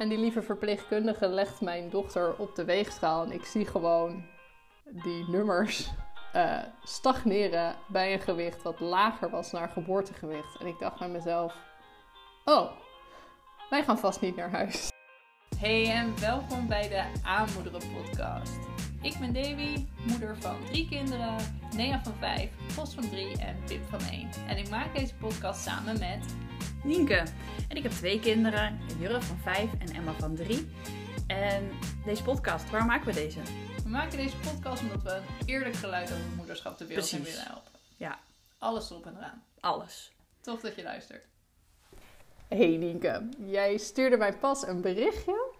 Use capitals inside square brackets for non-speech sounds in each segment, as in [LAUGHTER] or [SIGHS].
En die lieve verpleegkundige legt mijn dochter op de weegschaal. En ik zie gewoon die nummers uh, stagneren bij een gewicht wat lager was naar geboortegewicht. En ik dacht bij mezelf: Oh, wij gaan vast niet naar huis. Hey en welkom bij de Aanmoederen Podcast. Ik ben Davy, moeder van drie kinderen, Nea van vijf, Vos van drie en Pip van één. En ik maak deze podcast samen met Nienke. En ik heb twee kinderen, Jurre van 5 en Emma van 3. En deze podcast, waar maken we deze? We maken deze podcast omdat we een eerlijk geluid over moederschap de wereld in willen helpen. Ja. Alles erop en eraan. Alles. Tof dat je luistert. Hey Nienke, jij stuurde mij pas een berichtje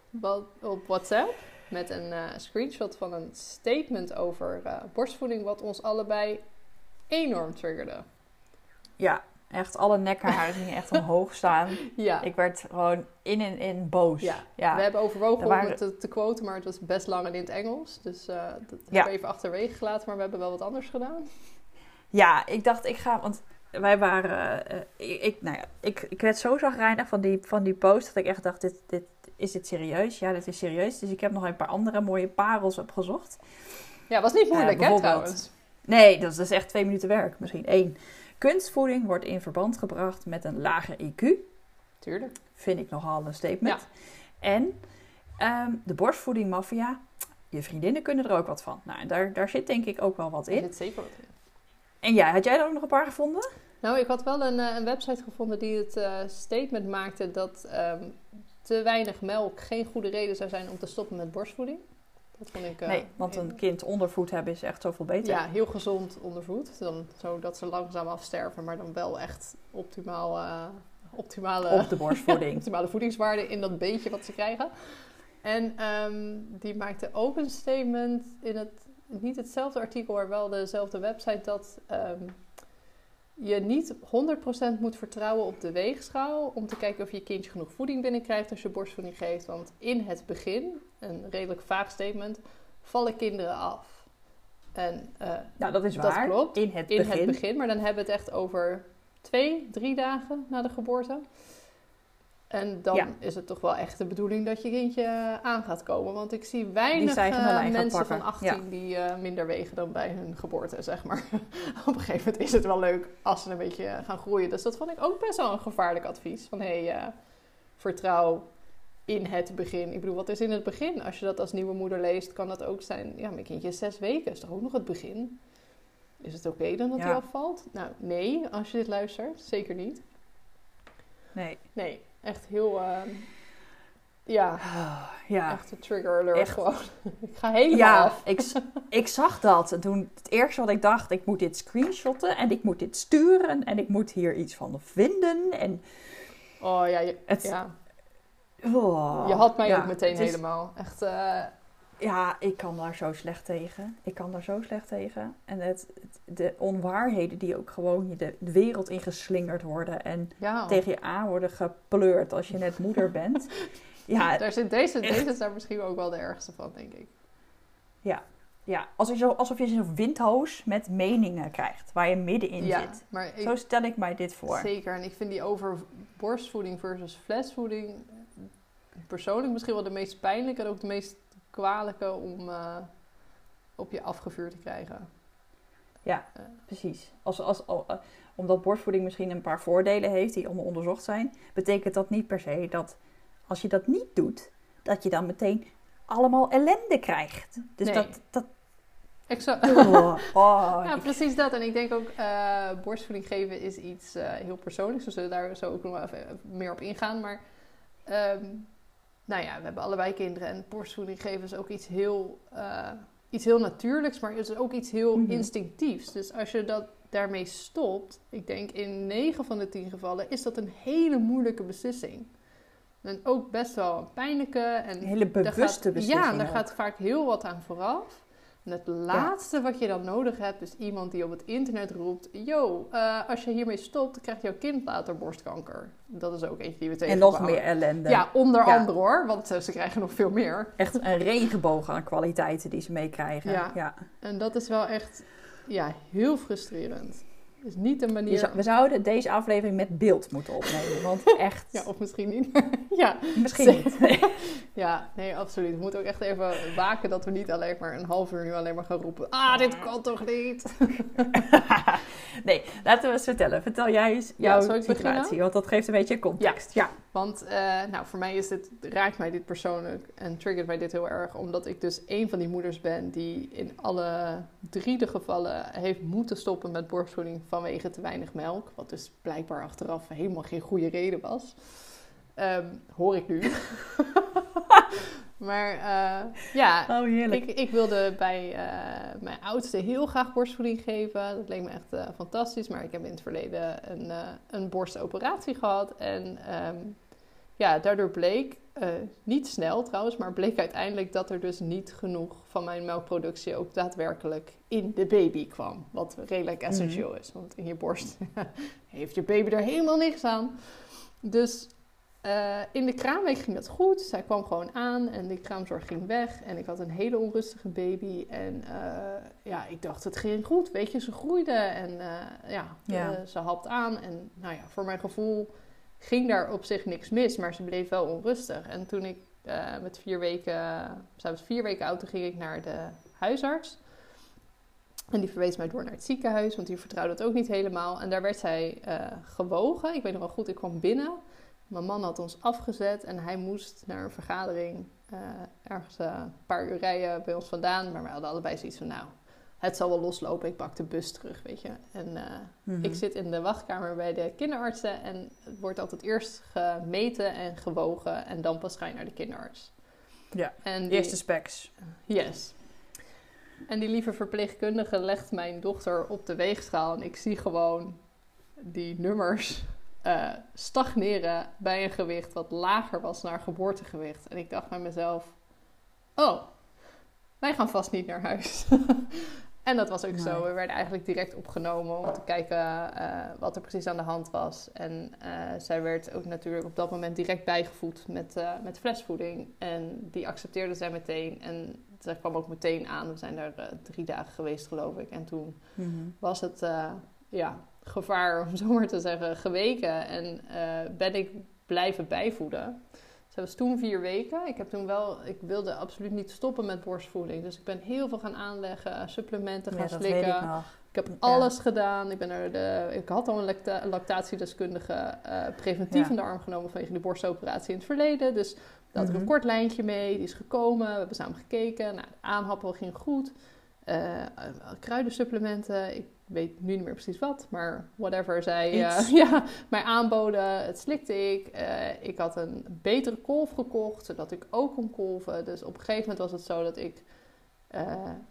op WhatsApp met een uh, screenshot van een statement over uh, borstvoeding wat ons allebei enorm triggerde. Ja, Echt, alle nekharen gingen echt omhoog staan. [LAUGHS] Ja. Ik werd gewoon in en in boos. Ja. ja. We hebben overwogen waren... om het te, te quoten, maar het was best lang in het Engels. Dus uh, dat ja. hebben we even achterwege gelaten, maar we hebben wel wat anders gedaan. Ja, ik dacht, ik ga... Want wij waren... Uh, ik, nou ja, ik, ik werd zo zagrijnig van die, van die post dat ik echt dacht, dit, dit, is dit serieus? Ja, dit is serieus. Dus ik heb nog een paar andere mooie parels opgezocht. Ja, was niet moeilijk, uh, hè, trouwens? Nee, dat is dus echt twee minuten werk. Misschien één. Kunstvoeding wordt in verband gebracht met een lager IQ. Tuurlijk. Vind ik nogal een statement. En um, de borstvoedingmafia, je vriendinnen kunnen er ook wat van. Nou, daar, daar zit denk ik ook wel wat in. Er zit zeker wat in. En ja, had jij er ook nog een paar gevonden? Nou, ik had wel een, eh, een website gevonden die het uh, statement maakte dat um, te weinig melk geen goede reden zou zijn om te stoppen met borstvoeding. Dat vond ik, uh, nee, want een kind ondervoed hebben is echt zoveel beter. Ja, heel gezond ondervoed. Dan, zodat ze langzaam afsterven, maar dan wel echt optimaal, uh, optimale, Op de borstvoeding. [LAUGHS] optimale voedingswaarde in dat beetje wat ze krijgen. En um, die maakte ook een statement in het, niet hetzelfde artikel, maar wel dezelfde website, dat um, je niet 100% moet vertrouwen op de weegschaal om te kijken of je kindje genoeg voeding binnenkrijgt als je borstvoeding geeft. Want in het begin, een redelijk vaag statement, vallen kinderen af. En, uh, nou, dat is waar. Dat klopt. In het in begin. het begin. Maar dan hebben we het echt over twee, drie dagen na de geboorte. En dan is het toch wel echt de bedoeling dat je kindje aan gaat komen. Want ik zie weinig uh, mensen van 18 die uh, minder wegen dan bij hun geboorte, zeg maar. [LAUGHS] Op een gegeven moment is het wel leuk als ze een beetje gaan groeien. Dus dat vond ik ook best wel een gevaarlijk advies. Van hé, hey, uh, vertrouw in het begin. Ik bedoel, wat is in het begin? Als je dat als nieuwe moeder leest, kan dat ook zijn... Ja, mijn kindje is zes weken, is toch ook nog het begin? Is het oké dan dat hij afvalt? Nou, nee, als je dit luistert. Zeker niet. Nee. Nee. Echt heel, uh, ja, [SIGHS] ja, echt een trigger alert echt. gewoon. [LAUGHS] ik ga helemaal ja, af. ik, ik zag dat. En toen het eerste wat ik dacht, ik moet dit screenshotten en ik moet dit sturen en ik moet hier iets van vinden. En oh ja, je, het, ja. Oh, je had mij ook meteen helemaal. Echt, uh, ja, ik kan daar zo slecht tegen. Ik kan daar zo slecht tegen. En het, de onwaarheden die ook gewoon de, de wereld ingeslingerd worden en tegen je aan worden gepleurd als je net moeder [LAUGHS] bent. ja, daar zit deze, deze is daar misschien ook wel de ergste van, denk ik. Ja, ja. Alsof, je zo, alsof je zo'n windhoos met meningen krijgt, waar je middenin ja, zit. Maar zo stel ik mij dit voor. Zeker, en ik vind die over borstvoeding versus flesvoeding persoonlijk misschien wel de meest pijnlijke en ook de meest kwalijke om uh, op je afgevuurd te krijgen. Ja, uh. precies. Als, als, uh, omdat borstvoeding misschien een paar voordelen heeft die allemaal onderzocht zijn, betekent dat niet per se dat als je dat niet doet, dat je dan meteen allemaal ellende krijgt. Dus nee. dat, dat, Exact. Oh, [LAUGHS] oh, ja, precies dat. En ik denk ook, uh, borstvoeding geven is iets uh, heel persoonlijks. We zullen daar zo ook nog even meer op ingaan. Maar um, nou ja, we hebben allebei kinderen en borstvoeding geven is ook iets heel, uh, iets heel natuurlijks, maar het is ook iets heel mm-hmm. instinctiefs. Dus als je dat daarmee stopt, ik denk in 9 van de 10 gevallen, is dat een hele moeilijke beslissing. En ook best wel een pijnlijke. En een hele bewuste beslissing. Ja, daar gaat vaak heel wat aan vooraf. En het laatste wat je dan nodig hebt, is iemand die op het internet roept: Yo, uh, als je hiermee stopt, krijgt jouw kind later borstkanker. Dat is ook eentje die we tegen. En nog meer ellende. Ja, onder andere hoor, want uh, ze krijgen nog veel meer. Echt een regenboog aan kwaliteiten die ze meekrijgen. Ja. ja. En dat is wel echt ja, heel frustrerend. Is niet een manier... we zouden deze aflevering met beeld moeten opnemen, want [LAUGHS] echt... ja, of misschien niet. [LAUGHS] ja, misschien niet. [LAUGHS] ja, nee, absoluut. We moeten ook echt even waken dat we niet alleen maar een half uur nu alleen maar gaan roepen... Ah, dit kan toch niet? nee, laten we eens vertellen. Vertel jij eens jouw ja, situatie, want dat geeft een beetje context. Ja, want uh, nou, voor mij is dit, raakt mij dit persoonlijk en triggert mij dit heel erg... omdat ik dus een van die moeders ben die in alle drie de gevallen heeft moeten stoppen met borstvoeding vanwege te weinig melk. Wat dus blijkbaar achteraf helemaal geen goede reden was. Ehm, hoor ik nu. [LAUGHS] maar uh, ja, oh, ik, ik, wilde bij uh, mijn oudste heel graag borstvoeding geven. Dat leek me echt uh, fantastisch. Maar ik heb in het verleden een, een borstoperatie gehad. En um, ja, daardoor bleek, niet snel trouwens, maar bleek uiteindelijk dat er dus niet genoeg van mijn melkproductie ook daadwerkelijk in de baby kwam. Wat redelijk essentieel is, want in je borst [LAUGHS] heeft je baby er helemaal niks aan. Dus uh, in de kraamweek ging dat goed. Zij kwam gewoon aan en de kraamzorg ging weg. En ik had een hele onrustige baby. En uh, ja, ik dacht, het ging goed. Weet je, ze groeide en ja, ja. ze hapt aan. En nou ja, voor mijn gevoel ging daar op zich niks mis. Maar ze bleef wel onrustig. En toen ik met vier weken, zelfs vier weken oud, ging ik naar de huisarts. En die verwees mij door naar het ziekenhuis, want die vertrouwde het ook niet helemaal. En daar werd zij gewogen. Ik weet nog wel goed, ik kwam binnen. Mijn man had ons afgezet en hij moest naar een vergadering uh, ergens een paar uur rijden bij ons vandaan. Maar we hadden allebei zoiets van, nou, het zal wel loslopen. Ik pak de bus terug, weet je. En uh, mm-hmm. ik zit in de wachtkamer bij de kinderartsen en het wordt altijd eerst gemeten en gewogen en dan pas ga je naar de kinderarts. Ja, en die, eerste specs. Yes. En die lieve verpleegkundige legt mijn dochter op de weegschaal en ik zie gewoon die nummers uh, stagneren bij een gewicht wat lager was naar geboortegewicht. En ik dacht bij mezelf: Oh, wij gaan vast niet naar huis. [LAUGHS] en dat was ook zo. We werden eigenlijk direct opgenomen om te kijken uh, wat er precies aan de hand was. En uh, zij werd ook natuurlijk op dat moment direct bijgevoed met, met flesvoeding. En die accepteerde zij meteen. En zij kwam ook meteen aan. We zijn daar drie dagen geweest, geloof ik. En toen mm was het ja, gevaar, om zo maar te zeggen, geweken. En ben ik blijven bijvoeden. Ze was toen vier weken. Ik, heb toen wel, ik wilde absoluut niet stoppen met borstvoeding. Dus ik ben heel veel gaan aanleggen, supplementen gaan slikken. Ik, heb alles gedaan. Ik, ben er de, ik had al een lactatiedeskundige uh, preventief in de arm genomen vanwege de borstoperatie in het verleden. Dus daar had ik een mhm. kort lijntje mee. Die is gekomen. We hebben samen gekeken. Nou, de aanhappen ging goed. Uh, kruidensupplementen. Ik weet nu niet meer precies wat, maar whatever zij uh, [LAUGHS] ja, mij aanboden, het slikte ik. Uh, ik had een betere kolf gekocht, zodat ik ook kon kolven. Dus op een gegeven moment was het zo dat ik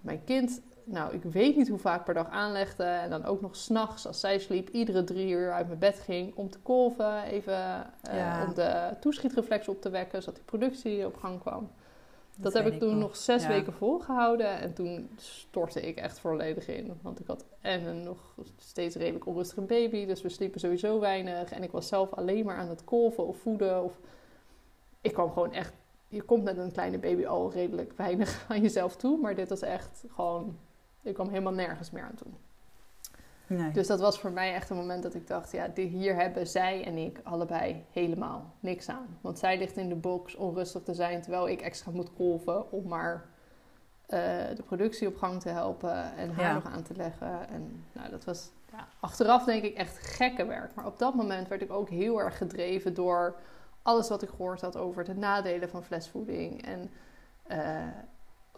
mijn kind, nou ik weet niet hoe vaak per dag aanlegde. En dan ook nog s'nachts, als zij sliep, iedere drie uur uit mijn bed ging om te kolven. Even ja. om de toeschietreflex op te wekken, zodat die productie op gang kwam. Dat, heb ik toen nog, zes weken volgehouden. En toen stortte ik echt volledig in. Want ik had en een nog steeds redelijk onrustige baby. Dus we sliepen sowieso weinig. En ik was zelf alleen maar aan het kolven of voeden. Of... Ik kwam gewoon echt... Je komt met een kleine baby al redelijk weinig [LAUGHS] aan jezelf toe. Maar dit was echt gewoon... Ik kwam helemaal nergens meer aan toe. Dus dat was voor mij echt een moment dat ik dacht, ja, hier hebben zij en ik allebei helemaal niks aan. Want zij ligt in de box onrustig te zijn, terwijl ik extra moet kolven om maar uh, de productie op gang te helpen en haar nog aan te leggen. En nou, dat was ja, achteraf denk ik echt gekke werk. Maar op dat moment werd ik ook heel erg gedreven door alles wat ik gehoord had over de nadelen van flesvoeding. En uh,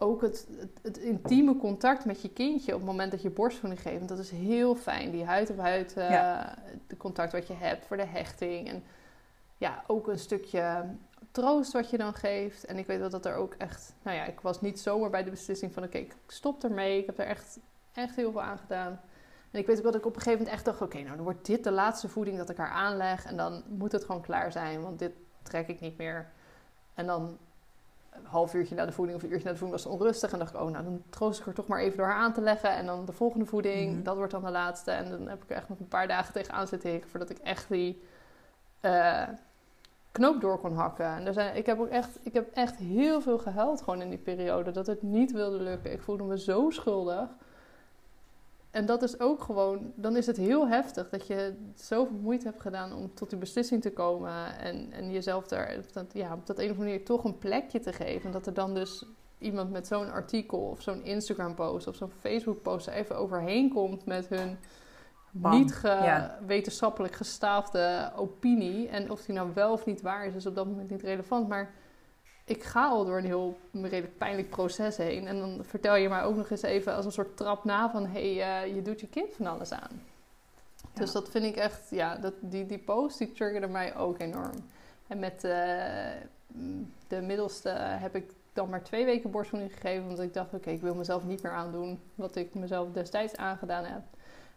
ook het, het, intieme contact met je kindje op het moment dat je borstvoeding geeft. Dat is heel fijn. Die huid op huid uh, de contact wat je hebt voor de hechting. En ja, ook een stukje troost wat je dan geeft. En ik weet wel dat er ook echt... Nou ja, ik was niet zomaar bij de beslissing van... Oké, ik stop ermee. Ik heb er echt, echt heel veel aan gedaan. En ik weet ook dat ik op een gegeven moment echt dacht... Oké, nou dan wordt dit de laatste voeding dat ik haar aanleg. En dan moet het gewoon klaar zijn. Want dit trek ik niet meer. En dan een half uurtje na de voeding of een uurtje na de voeding was het onrustig. En dacht ik, oh, nou dan troost ik er toch maar even door haar aan te leggen. En dan de volgende voeding, mhm. dat wordt dan de laatste. En dan heb ik er echt nog een paar dagen tegenaan zitten hikken voordat ik echt die uh, knoop door kon hakken. En er zijn, ik, heb ook echt, ik heb echt heel veel gehuild gewoon in die periode. Dat het niet wilde lukken. Ik voelde me zo schuldig. En dat is ook gewoon, dan is het heel heftig dat je zoveel moeite hebt gedaan om tot die beslissing te komen. En, en jezelf daar dat, ja, op dat een of andere manier toch een plekje te geven. En dat er dan dus iemand met zo'n artikel of zo'n Instagram post of zo'n Facebook post er even overheen komt met hun niet ge wetenschappelijk gestaafde opinie. En of die nou wel of niet waar is, is op dat moment niet relevant. Maar ik ga al door een heel redelijk pijnlijk proces heen. En dan vertel je mij ook nog eens even als een soort trap na van... hé, hey, uh, je doet je kind van alles aan. Dus dat vind ik echt... Ja, dat, die, die post die triggerde mij ook enorm. En met uh, de middelste heb ik dan maar twee weken borstvoeding gegeven. Want ik dacht, oké, ik wil mezelf niet meer aandoen... wat ik mezelf destijds aangedaan heb.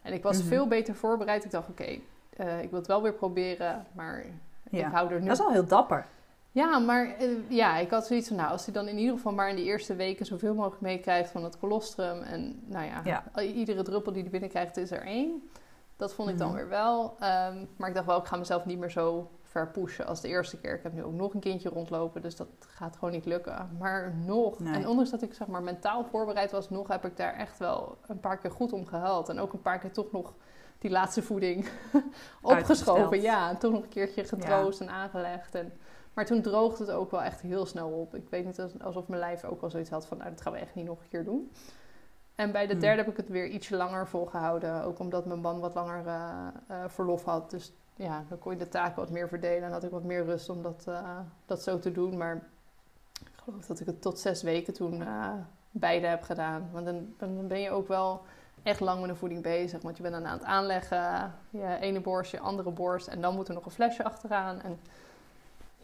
En ik was mhm. veel beter voorbereid. Ik dacht, oké, uh, ik wil het wel weer proberen, maar ik hou er nu... Dat is al heel dapper. Ja, maar uh, ja, ik had zoiets van, nou, als hij dan in ieder geval maar in de eerste weken zoveel mogelijk meekrijgt van het colostrum. En nou ja, iedere druppel die hij binnenkrijgt is er één. Dat vond ik dan mhm. weer wel. Um, maar ik dacht wel, ik ga mezelf niet meer zo ver pushen als de eerste keer. Ik heb nu ook nog een kindje rondlopen, dus dat gaat gewoon niet lukken. Maar nog, en ondanks dat ik zeg maar mentaal voorbereid was, nog heb ik daar echt wel een paar keer goed om gehuild. En ook een paar keer toch nog die laatste voeding [LAUGHS] opgeschoven. Ja, en toch nog een keertje getroost en aangelegd. En, maar toen droogde het ook wel echt heel snel op. Ik weet niet alsof mijn lijf ook wel zoiets had van, nou, dat gaan we echt niet nog een keer doen. En bij de hmm. derde heb ik het weer ietsje langer volgehouden. Ook omdat mijn man wat langer uh, uh, verlof had. Dus ja, dan kon je de taken wat meer verdelen en had ik wat meer rust om dat, uh, dat zo te doen. Maar ik geloof dat ik het tot zes weken toen beide heb gedaan. Want dan, dan ben je ook wel echt lang met de voeding bezig. Want je bent dan aan het aanleggen, je ene borst, je andere borst. En dan moet er nog een flesje achteraan. En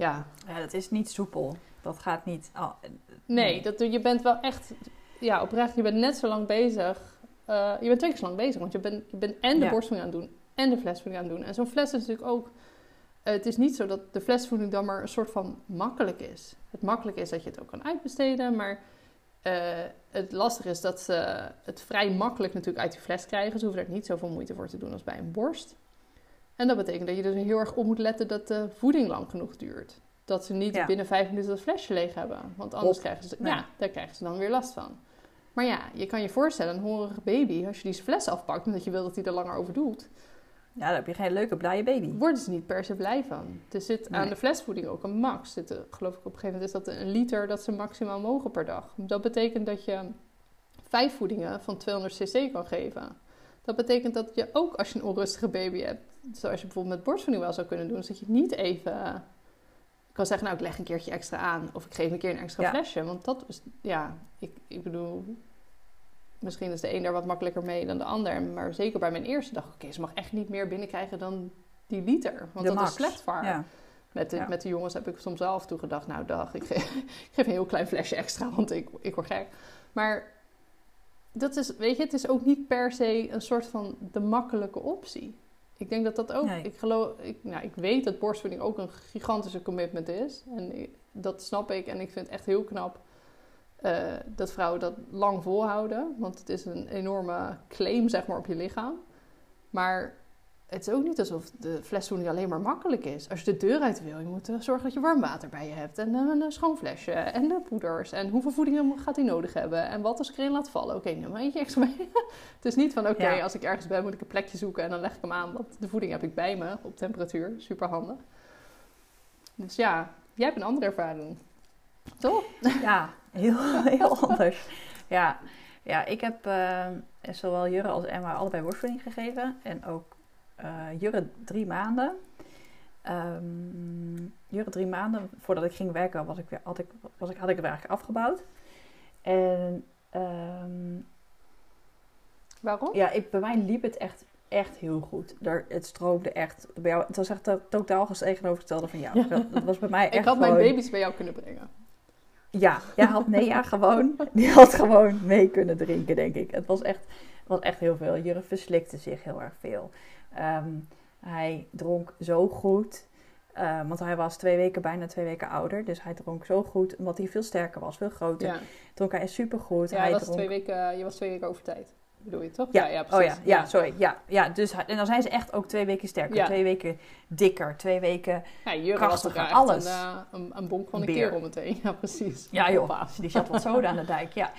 ja. Ja, dat is niet soepel. Dat gaat niet... Oh, nee, dat, je bent wel echt... Ja, oprecht, je bent net zo lang bezig. Uh, je bent twee keer zo lang bezig. Want je bent, je bent en de ja. borstvoeding aan het doen en de flesvoeding aan doen. En zo'n fles is natuurlijk ook. Uh, het is niet zo dat de flesvoeding dan maar een soort van makkelijk is. Het makkelijk is dat je het ook kan uitbesteden, maar uh, het lastige is dat ze het vrij makkelijk natuurlijk uit die fles krijgen. Ze hoeven er niet zoveel moeite voor te doen als bij een borst. En dat betekent dat je dus heel erg op moet letten dat de voeding lang genoeg duurt. Dat ze niet binnen vijf minuten het flesje leeg hebben. Want anders krijgen ze, ja, daar krijgen ze dan weer last van. Maar ja, je kan je voorstellen, een hongerige baby, als je die fles afpakt omdat je wil dat hij er langer over doet, ja, dan heb je geen leuke, blije baby. Worden ze niet per se blij van. Er zit aan de flesvoeding ook een max. Zit, geloof ik op een gegeven moment is dat een liter dat ze maximaal mogen per dag. Dat betekent dat je vijf voedingen van 200 cc kan geven. Dat betekent dat je ook als je een onrustige baby hebt, zoals je bijvoorbeeld met borstvoeding wel zou kunnen doen, dat je niet even kan zeggen, nou ik leg een keertje extra aan of ik geef een keer een extra flesje. Want dat is, ja, ik, ik bedoel, misschien is de een daar wat makkelijker mee dan de ander. Maar zeker bij mijn eerste dag, oké, ze mag echt niet meer binnenkrijgen dan die liter. Want dat is slecht voor haar. Met, de, met de jongens heb ik soms wel af en toe gedacht, nou dag, ik geef, [LAUGHS] ik geef een heel klein flesje extra, want ik, ik word gek. Maar dat is, weet je, het is ook niet per se een soort van de makkelijke optie. Ik denk dat dat ook, ik geloof, ik, nou, ik weet dat borstvoeding ook een gigantische commitment is. En dat snap ik en ik vind het echt heel knap uh, dat vrouwen dat lang volhouden. Want het is een enorme claim, zeg maar, op je lichaam. Maar het is ook niet alsof de flesvoeding alleen maar makkelijk is. Als je de deur uit wil, je moet zorgen dat je warm water bij je hebt. En een schoon flesje. En de poeders. En hoeveel voeding gaat hij nodig hebben. En wat als ik erin laat vallen. Oké, okay, neem maar eentje extra mee. het is niet van, oké, als ik ergens ben, moet ik een plekje zoeken. En dan leg ik hem aan. Want de voeding heb ik bij me op temperatuur. Super handig. Dus ja, jij hebt een andere ervaring. Toch? [LAUGHS] Ja, heel, heel anders. Ja. ja, ik heb uh, zowel Jurre als Emma allebei borstvoeding gegeven. En ook uh, Jurre drie maanden. Um, Jurre drie maanden, voordat ik ging werken, was ik weer, had, ik, was ik, had ik het werk afgebouwd. En... Um, Waarom? Ja, ik, bij mij liep het echt, echt heel goed. Er, het stroomde echt. Bij jou, het was echt totaal tegenovergestelde van jou. Ja. Dat was bij mij echt [LAUGHS] Ik had mijn baby's bij jou kunnen brengen. Ja, jij had Nea gewoon. [LAUGHS] Die had gewoon mee kunnen drinken, denk ik. Het was echt, was echt heel veel. Jurre verslikte zich heel erg veel. Ehm, hij dronk zo goed. Uh, want hij was twee weken, bijna twee weken ouder. Dus hij dronk zo goed, omdat hij veel sterker was, veel groter. Ja. Dronk hij supergoed. Ja, hij was twee weken, je was twee weken over tijd bedoel je toch? Ja, ja, precies. Oh ja, ja, sorry. Ja, ja, dus, en dan zijn ze echt ook twee weken sterker, twee weken dikker, twee weken ja, krachtiger, alles. Een, uh, een, een bonk van een kerel meteen. [LAUGHS] Ja, precies. Ja joh, die zat wat zoden aan de dijk, ja.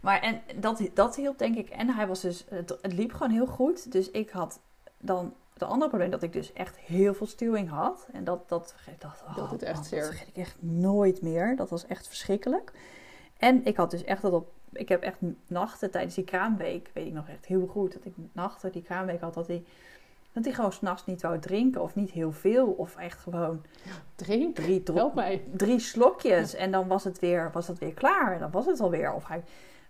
Maar en dat, dat hielp denk ik. En hij was dus, het, het liep gewoon heel goed. Dus ik had dan de andere probleem dat ik dus echt heel veel stuwing had. En dat, dat, dat, oh, dat, het echt zeer. dat vergeet ik echt nooit meer. Dat was echt verschrikkelijk. En ik had dus echt dat op. Ik heb echt nachten tijdens die kraamweek, weet ik nog echt heel goed, dat ik nachten die kraamweek had, dat hij, dat hij gewoon s'nachts niet wou drinken of niet heel veel. Of echt gewoon Drink? drie, drie slokjes. En dan was het, weer, was het weer klaar. En dan was het alweer. Of hij,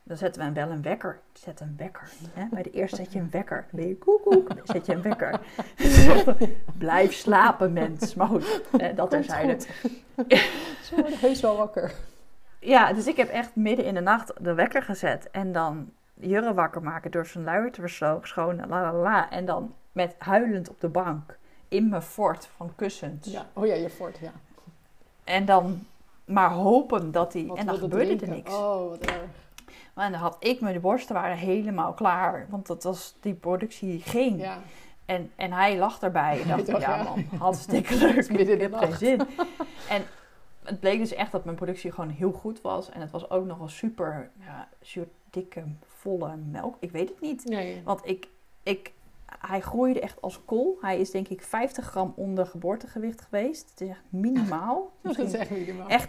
dan zetten we hem wel een wekker. Zet een wekker. Hè? Bij de eerste zet je een wekker. Ben je koek, koek. Dan zet je een wekker. [LAUGHS] Blijf slapen, mens. Maar goed, hè, dat terzijde. Zo wordt heus wel wakker. Ja, dus ik heb echt midden in de nacht de wekker gezet. En dan Jurre wakker maken door zijn luier te verschonen. La, la, la. En dan met huilend op de bank. In mijn fort van kussens. Ja. Oh ja, je fort, ja. En dan maar hopen dat hij... En dan gebeurde er niks. Oh, wat erg. Maar dan had ik mijn borsten waren helemaal klaar. Want dat was, die productie ging. Ja. En, en hij lag erbij. En dacht, [LAUGHS] ja, ja. man, hartstikke leuk. midden in de geen zin. En het bleek dus echt dat mijn productie gewoon heel goed was. En het was ook nog wel super, ja, super dikke, volle melk. Ik weet het niet. Nee. Want ik, ik, hij groeide echt als kool. Hij is denk ik 50 gram onder geboortegewicht geweest. Het is echt minimaal. [LAUGHS] Dat is echt minimaal. echt,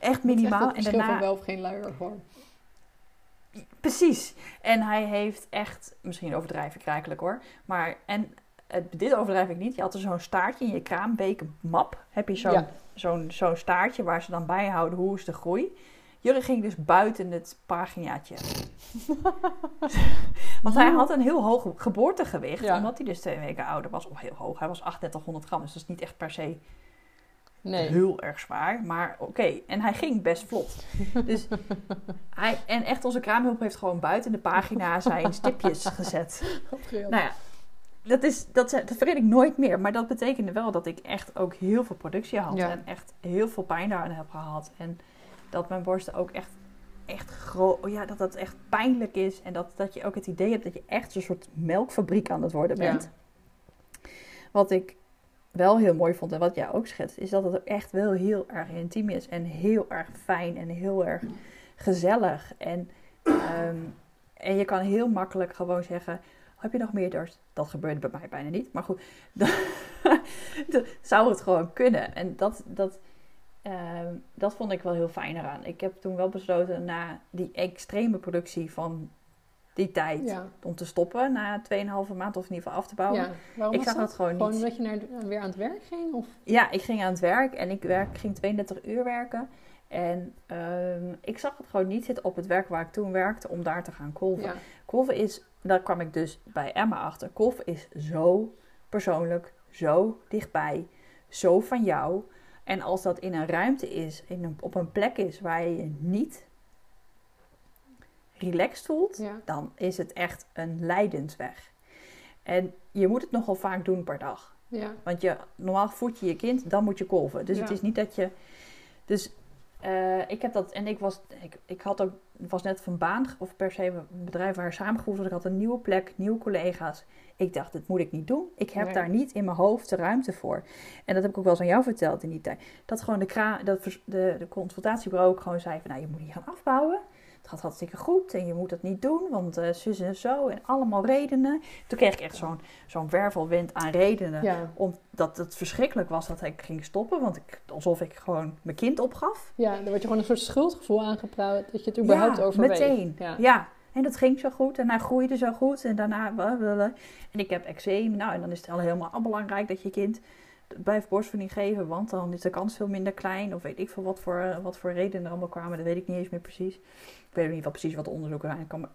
echt Het is minimaal. echt En daarna, wel of geen luier gewoon. Precies. En hij heeft echt, misschien overdrijf ik rijkelijk hoor, maar en eh, dit overdrijf ik niet. Je had er zo'n staartje in je kraambekenmap. Heb je zo'n Ja. zo'n zo'n staartje waar ze dan bijhouden hoe is de groei. Jullie ging dus buiten het paginaatje. [LAUGHS] Want hij had een heel hoog geboortegewicht, Ja. omdat hij dus twee weken ouder was. Of heel hoog, hij was 3800 gram, dus dat is niet echt per se Nee. heel erg zwaar. Maar oké, en hij ging best vlot. [LAUGHS] Dus hij, en echt onze kraamhulp heeft gewoon buiten de pagina zijn stipjes [LAUGHS] gezet. Nou ja, dat, is, dat, dat vergeet ik nooit meer. Maar dat betekende wel dat ik echt ook heel veel productie had. Ja. En echt heel veel pijn daaraan heb gehad. En dat mijn borsten ook echt, echt groot... Ja, dat dat echt pijnlijk is. En dat, dat je ook het idee hebt dat je echt een soort melkfabriek aan het worden Ja. bent. Wat ik wel heel mooi vond en wat jij ook schetst, is dat het echt wel heel erg intiem is. En heel erg fijn en heel erg gezellig. En, ehm, en je kan heel makkelijk gewoon zeggen, heb je nog meer dorst? Dat gebeurde bij mij bijna niet. Maar goed, [LAUGHS] dan zou het gewoon kunnen. En dat, dat, ehm, dat vond ik wel heel fijn eraan. Ik heb toen wel besloten na die extreme productie van die tijd Ja. om te stoppen na 2,5 maand of in ieder geval af te bouwen. ja. Waarom Ik zag dat gewoon Gewoon niet. omdat je naar, weer aan het werk ging? Of? Ja, ik ging aan het werk en ik werk, ging 32 uur werken. En ehm, ik zag het gewoon niet zitten op het werk waar ik toen werkte om daar te gaan kolven. Ja. Kolven is, daar kwam ik dus bij Emma achter. Kolven is zo persoonlijk, zo dichtbij, zo van jou. En als dat in een ruimte is, in een, op een plek is waar je je niet relaxed voelt, Ja. dan is het echt een lijdensweg. En je moet het nogal vaak doen per dag. Ja. Want je, normaal voed je je kind, dan moet je kolven. Dus Ja. het is niet dat je. Dus eh, ik heb dat. En ik was. Ik, ik had ook. was net van baan. Of per se een bedrijf waar samengevoegd was. Ik had een nieuwe plek, nieuwe collega's. Ik dacht, dat moet ik niet doen. Ik heb Nee. daar niet in mijn hoofd de ruimte voor. En dat heb ik ook wel eens aan jou verteld in die tijd. Dat gewoon de, kra dat de, de consultatiebureau ook gewoon zei van... Nou, je moet hier gaan afbouwen. Het gaat hartstikke goed en je moet dat niet doen, want eh zus en zo en allemaal redenen. Toen kreeg ik echt zo'n zo'n wervelwind aan redenen Ja. omdat het verschrikkelijk was dat ik ging stoppen. Want ik, alsof ik gewoon mijn kind opgaf. ja, dan word je gewoon een soort schuldgevoel aangepraat dat je het überhaupt ja, overweegt. meteen. Ja. Ja. en dat ging zo goed. En hij groeide zo goed. En daarna... En ik heb eczeem. Nou, en dan is het al helemaal belangrijk dat je kind blijft borstvoeding geven. Want dan is de kans veel minder klein. Of weet ik veel wat voor, eh, wat voor redenen er allemaal kwamen. Dat weet ik niet eens meer precies. Ik weet in ieder geval precies wat de onderzoeken zijn. Ik, kan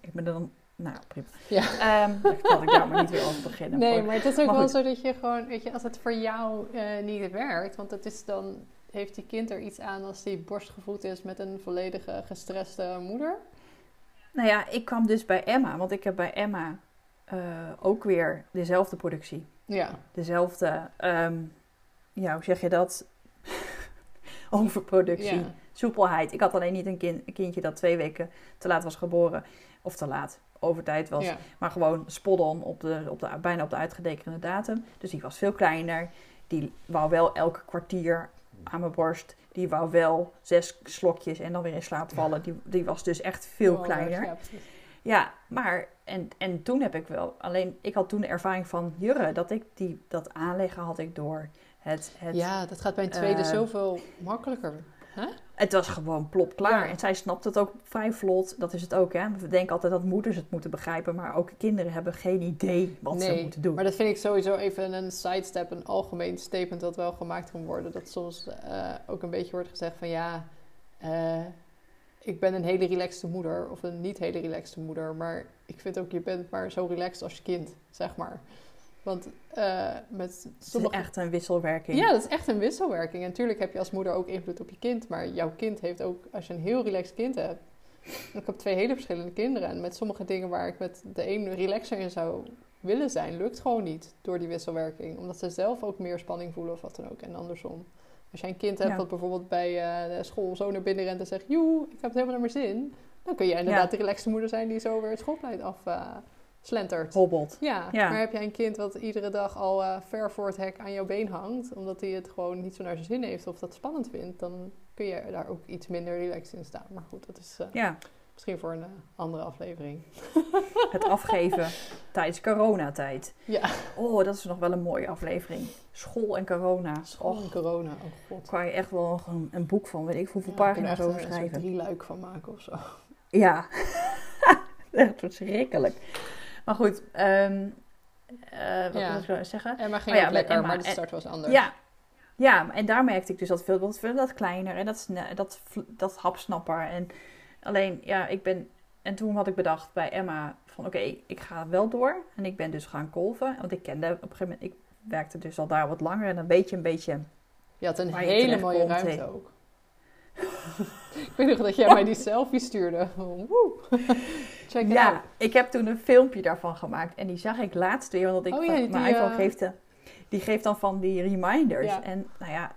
ik ben er dan... Nou, prima. Ja. Ehm, [LAUGHS] laat ik daar maar niet weer over beginnen. Nee, maar het is ook Maar wel goed. zo dat je gewoon, weet je, als het voor jou eh, niet werkt, want het is dan, heeft die kind er iets aan als die borstgevoed is met een volledige gestreste moeder? Nou ja, ik kwam dus bij Emma, want ik heb bij Emma eh, ook weer dezelfde productie. Ja. Dezelfde, ehm, ja, hoe zeg je dat? [LAUGHS] Overproductie, Ja. soepelheid. Ik had alleen niet een, kind, een kindje dat twee weken te laat was geboren. Of te laat, over tijd was. Ja. Maar gewoon spot-on, op de, op de, bijna op de uitgedekende datum. Dus die was veel kleiner. Die wou wel elke kwartier aan mijn borst, die wou wel zes slokjes en dan weer in slaap vallen. Die, die was dus echt veel Oh, kleiner. Ja, maar en, en toen heb ik wel, alleen ik had toen de ervaring van Jurre, dat ik die, dat aanleggen had ik door. Het, het, ja, dat gaat bij een tweede eh, zoveel makkelijker. het was gewoon plop klaar. Ja. En zij snapt het ook vrij vlot. Dat is het ook, hè. We denken altijd dat moeders het moeten begrijpen, maar ook kinderen hebben geen idee wat ze moeten doen. maar dat vind ik sowieso even een sidestep, een algemeen statement dat wel gemaakt kan worden. Dat soms eh, ook een beetje wordt gezegd van ja, eh, ik ben een hele relaxte moeder of een niet hele relaxte moeder. Maar ik vind ook, je bent maar zo relaxed als je kind, zeg maar. Want eh, met Het is sommige... echt een wisselwerking. Ja, dat is echt een wisselwerking. En natuurlijk heb je als moeder ook invloed op je kind. Maar jouw kind heeft ook, als je een heel relaxed kind hebt. Ik heb twee hele verschillende kinderen. En met sommige dingen waar ik met de een relaxer in zou willen zijn, lukt gewoon niet door die wisselwerking. Omdat ze zelf ook meer spanning voelen of wat dan ook. En andersom. Als jij een kind hebt Ja. dat bijvoorbeeld bij de school zo naar binnen rent en zegt... Joe, ik heb het helemaal naar mijn zin. Dan kun jij inderdaad Ja. de relaxte moeder zijn die zo weer het schoolplein af eh, slentert. Hobbelt. Ja, Ja. maar heb jij een kind wat iedere dag al eh, ver voor het hek aan jouw been hangt, omdat hij het gewoon niet zo naar zijn zin heeft of dat spannend vindt, dan kun je daar ook iets minder relaxed in staan. Maar goed, dat is Ja, misschien voor een eh, andere aflevering. [LAUGHS] het afgeven tijdens coronatijd. Ja, Oh, dat is nog wel een mooie aflevering. School en corona. school en corona, oh god. daar kan je echt wel een, een boek van, weet ik hoeveel Ja, pagina's over een soort schrijven. drieluik van maken of zo. Ja, [LAUGHS] echt verschrikkelijk. Maar goed, ehm eh, wat Ja. wil ik nou zeggen? En maar ging Oh ja, lekker, Emma. maar de start was anders. Ja, ja, en daar merkte ik dus dat veel dat, dat kleiner en dat, dat, dat hapsnapper. En alleen, ja, ik ben. En toen had ik bedacht bij Emma van oké, ik ga wel door. En ik ben dus gaan kolven. Want ik kende op een gegeven moment, ik werkte dus al daar wat langer. En dan weet je een beetje. Je had een hele mooie komt, ruimte ook. [LAUGHS] ik weet nog dat jij mij die selfie stuurde. Woe. [LAUGHS] Check it out. Ja, ik heb toen een filmpje daarvan gemaakt. En die zag ik laatst weer. Want ik Oh van, ja, die, mijn iPhone eh, geeft, de- die geeft dan van die reminders. Ja. En nou ja,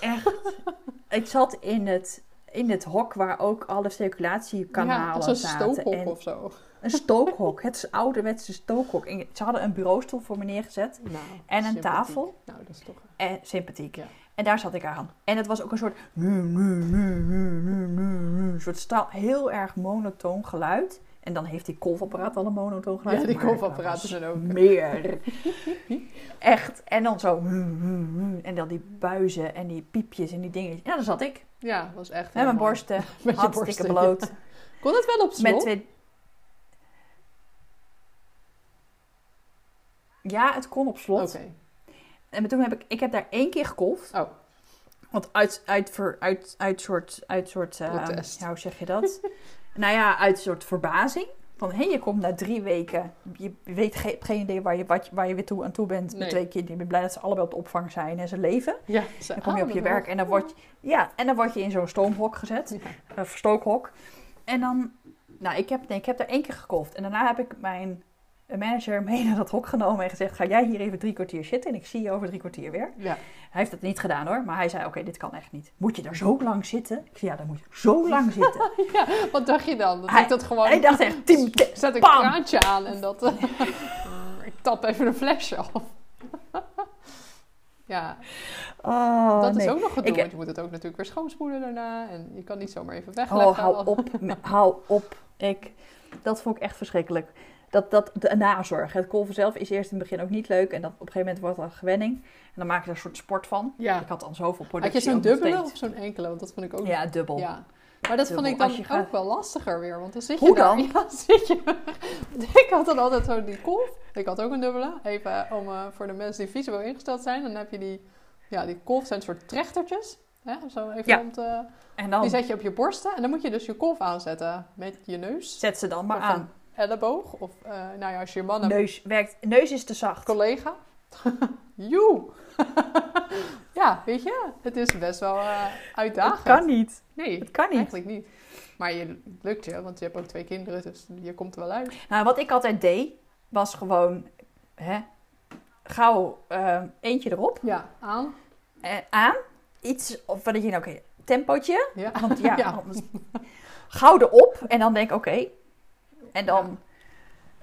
echt. [LAUGHS] ik zat in het, in het hok waar ook alle circulatiekanalen ja, zaten. stookhok En of zo. een stookhok. Het is ouderwetse stookhok. En ze hadden een bureaustoel voor me neergezet. Nou, En een sympathiek. tafel. Nou, dat is toch... En sympathiek. Ja. En daar zat ik aan. En het was ook een soort... Een soort staal, heel erg monotoon geluid. En dan heeft die kolfapparaat al een monotoon geluid. Ja, die kolfapparaten er zijn ook- Meer. [LAUGHS] Echt. En dan zo... En dan die buizen en die piepjes en die dingen. Ja, daar zat ik. Ja, dat was echt Met mijn borsten. [LAUGHS] Met je Hartstikke borsten, bloot. ja. Kon het wel op slot? Met twee... Ja, het kon op slot. Oké. En toen heb ik... Ik heb daar één keer gekolfd. Oh. Want uit, uit, uit, uit soort... Uit soort Protest. ja, hoe zeg je dat? [LAUGHS] nou ja, uit soort verbazing. Van, hé, je komt na drie weken. Je weet ge- geen idee waar je, wat, waar je weer toe, aan toe bent. Nee. Met twee kinderen. Je bent blij dat ze allebei op de opvang zijn en ze leven. Ja, ze- Dan kom je op je werk en dan word je, ja, en dan word je in zo'n stoomhok gezet. Ja. Een verstookhok. En dan... Nou, ik heb, nee, ik heb daar één keer gekolfd. En daarna heb ik mijn manager mee naar dat hok genomen en gezegd... Ga jij hier even drie kwartier zitten en ik zie je over drie kwartier weer. Ja. Hij heeft het niet gedaan hoor, maar hij zei: Oké, dit kan echt niet. Moet je daar zo lang zitten? Ik zei: Ja, dan moet je zo lang [LAUGHS] zitten. ja, wat dacht je dan? Dat Hij- ik dat gewoon... hij dacht echt: Tim, Ik [LAUGHS] zet een pam! kraantje aan en dat... [LAUGHS] ik tap even een flesje af. ja, Oh, dat is ook nog gedoe, Ik- want je moet het ook natuurlijk weer schoonspoelen daarna. En je kan niet zomaar even wegleggen. Oh, hou op. hou op. Ik, dat vond ik echt verschrikkelijk. Dat, dat, de nazorg. Het kolven zelf is eerst in het begin ook niet leuk. En dat op een gegeven moment wordt dat een gewenning. En dan maak je er een soort sport van. Ja. Ik had dan zoveel Had productie. je zo'n dubbele of zo'n enkele? Want dat vond ik ook... Ja, dubbel. Ja. Maar dat vond ik dan gaat- ook wel lastiger weer. Want dan zit Hoe je daar. dan? [LAUGHS] Ja, zit je. [LAUGHS] ik had dan altijd zo die kolf. Ik had ook een dubbele. Even om, eh, voor de mensen die visueel ingesteld zijn. Dan heb je die... Ja, die kolf zijn een soort trechtertjes. Hè? Zo even Ja. om te... En dan Die zet je op je borsten. En dan moet je dus je kolf aanzetten met je neus. zet ze dan maar aan. Elleboog. Of eh, nou ja, als je man hebt, Neus, werkt, neus is te zacht. collega. [LAUGHS] Joe. [LAUGHS] ja, weet je. Het is best wel eh uitdagend. Het kan niet. Nee, Het kan niet. eigenlijk niet. Maar je, het lukt je, want je hebt ook twee kinderen, dus je komt er wel uit. Nou, wat ik altijd deed, was gewoon hè, gauw eh, eentje erop. Ja, aan. eh, aan. Iets, of wat je nou, oké, tempootje. Ja. Want ja, [LAUGHS] Ja. anders- gauw erop. En dan denk ik, oké. En dan